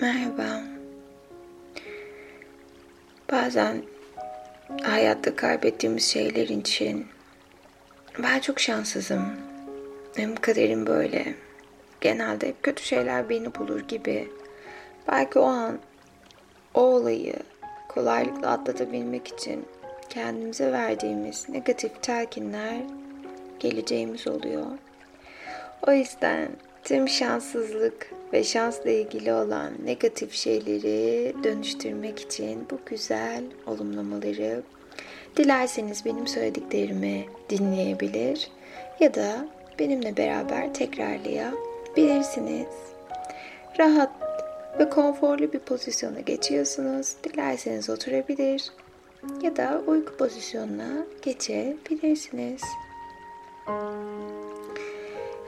Merhaba. Bazen hayatta kaybettiğimiz şeyler için ben çok şanssızım. Benim kaderim böyle. Genelde hep kötü şeyler beni bulur gibi. Belki o an o olayı kolaylıkla atlatabilmek için kendimize verdiğimiz negatif telkinler geleceğimiz oluyor. O yüzden tüm şanssızlık ve şansla ilgili olan negatif şeyleri dönüştürmek için bu güzel olumlamaları dilerseniz benim söylediklerimi dinleyebilir ya da benimle beraber tekrarlayabilirsiniz. Rahat ve konforlu bir pozisyona geçiyorsunuz. Dilerseniz oturabilir ya da uyku pozisyonuna geçebilirsiniz.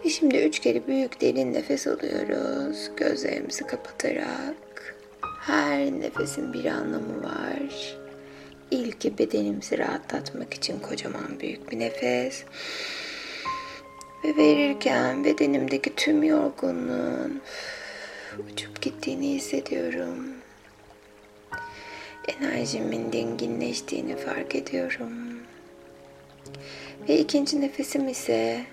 Ve şimdi üç kere büyük derin nefes alıyoruz. Gözlerimizi kapatarak. Her nefesin bir anlamı var. İlki bedenimizi rahatlatmak için kocaman büyük bir nefes. Ve verirken bedenimdeki tüm yorgunluğun uçup gittiğini hissediyorum. Enerjimin dinginleştiğini fark ediyorum. Ve ikinci nefesim ise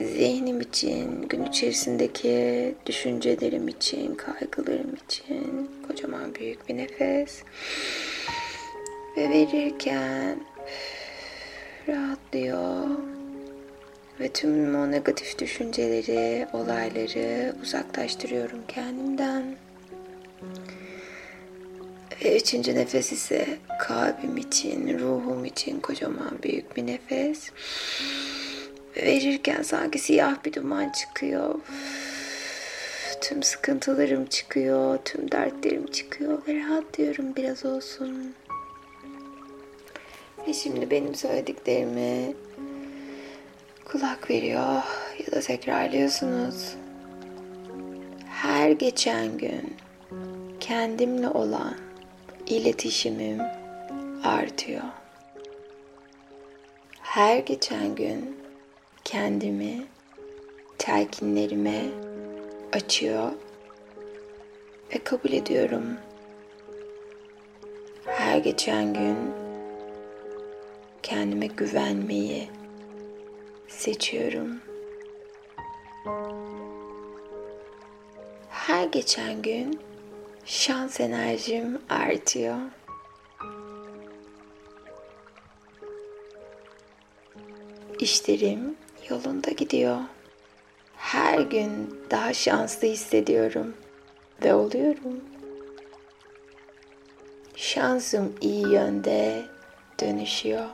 zihnim için, gün içerisindeki düşüncelerim için, kaygılarım için kocaman büyük bir nefes. Ve verirken rahatlıyor. Ve tüm o negatif düşünceleri, olayları uzaklaştırıyorum kendimden. Ve üçüncü nefes ise kalbim için, ruhum için kocaman büyük bir nefes. Verirken sanki siyah bir duman çıkıyor. Tüm sıkıntılarım çıkıyor, tüm dertlerim çıkıyor ve rahatlıyorum biraz olsun. Ve şimdi benim söylediklerimi kulak veriyor ya da tekrarlıyorsunuz. Her geçen gün kendimle olan iletişimim artıyor. Her geçen gün kendimi telkinlerime açıyor ve kabul ediyorum. Her geçen gün kendime güvenmeyi seçiyorum. Her geçen gün şans enerjim artıyor. İşlerim yolunda gidiyor. Her gün daha şanslı hissediyorum ve oluyorum. Şansım iyi yönde dönüşüyor.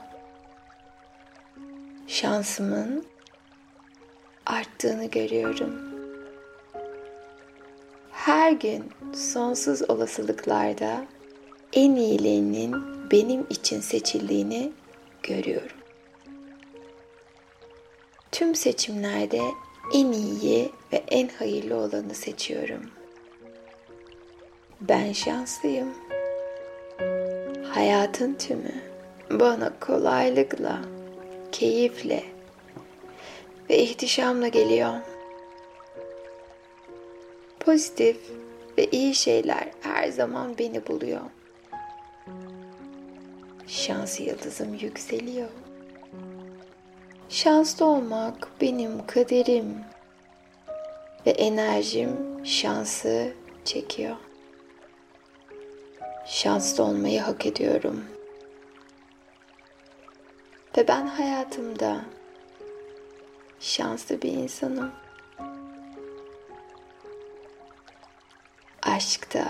Şansımın arttığını görüyorum. Her gün sonsuz olasılıklarda en iyilerinin benim için seçildiğini görüyorum. Tüm seçimlerde en iyiyi ve en hayırlı olanı seçiyorum. Ben şanslıyım. Hayatın tümü bana kolaylıkla, keyifle ve ihtişamla geliyor. Pozitif ve iyi şeyler her zaman beni buluyor. Şans yıldızım yükseliyor. Şanslı olmak benim kaderim ve enerjim şansı çekiyor. Şanslı olmayı hak ediyorum. Ve ben hayatımda şanslı bir insanım. Aşkta,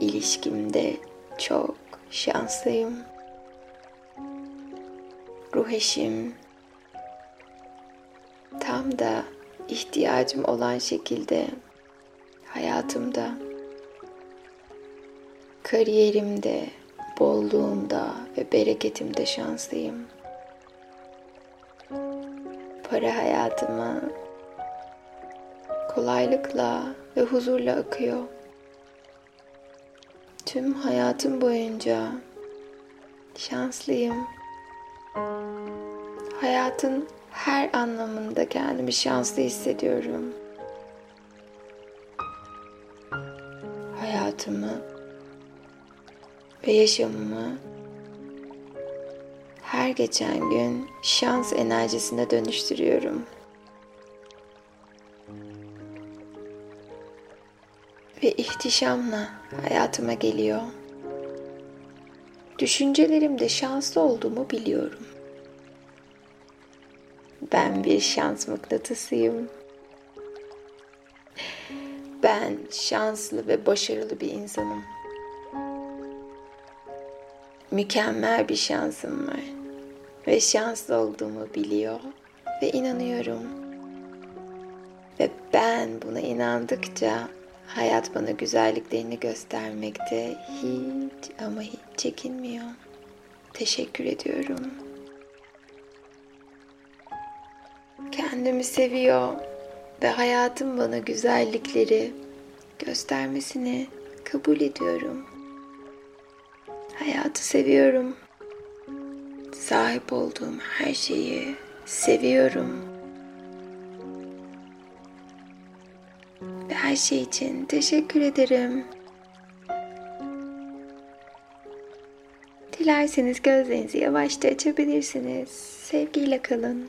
ilişkimde çok şanslıyım. Ruh eşim, tam da ihtiyacım olan şekilde hayatımda, kariyerimde, bolluğumda ve bereketimde şanslıyım. Para hayatıma kolaylıkla ve huzurla akıyor. Tüm hayatım boyunca şanslıyım. Hayatın her anlamında kendimi şanslı hissediyorum. hayatımı ve yaşamımı her geçen gün şans enerjisine dönüştürüyorum. Ve ihtişamla hayatıma geliyor. Düşüncelerimde şanslı olduğumu biliyorum. Ben bir şans mıknatısıyım. Ben şanslı ve başarılı bir insanım. Mükemmel bir şansım var ve şanslı olduğumu biliyor ve inanıyorum. Ve ben buna inandıkça hayat bana güzelliklerini göstermekte hiç ama hiç çekinmiyor. Teşekkür ediyorum. Kendimi seviyor ve hayatım bana güzellikleri göstermesini kabul ediyorum. Hayatı seviyorum. Sahip olduğum her şeyi seviyorum. Ve her şey için teşekkür ederim. Dilerseniz gözlerinizi yavaşça açabilirsiniz. Sevgiyle kalın.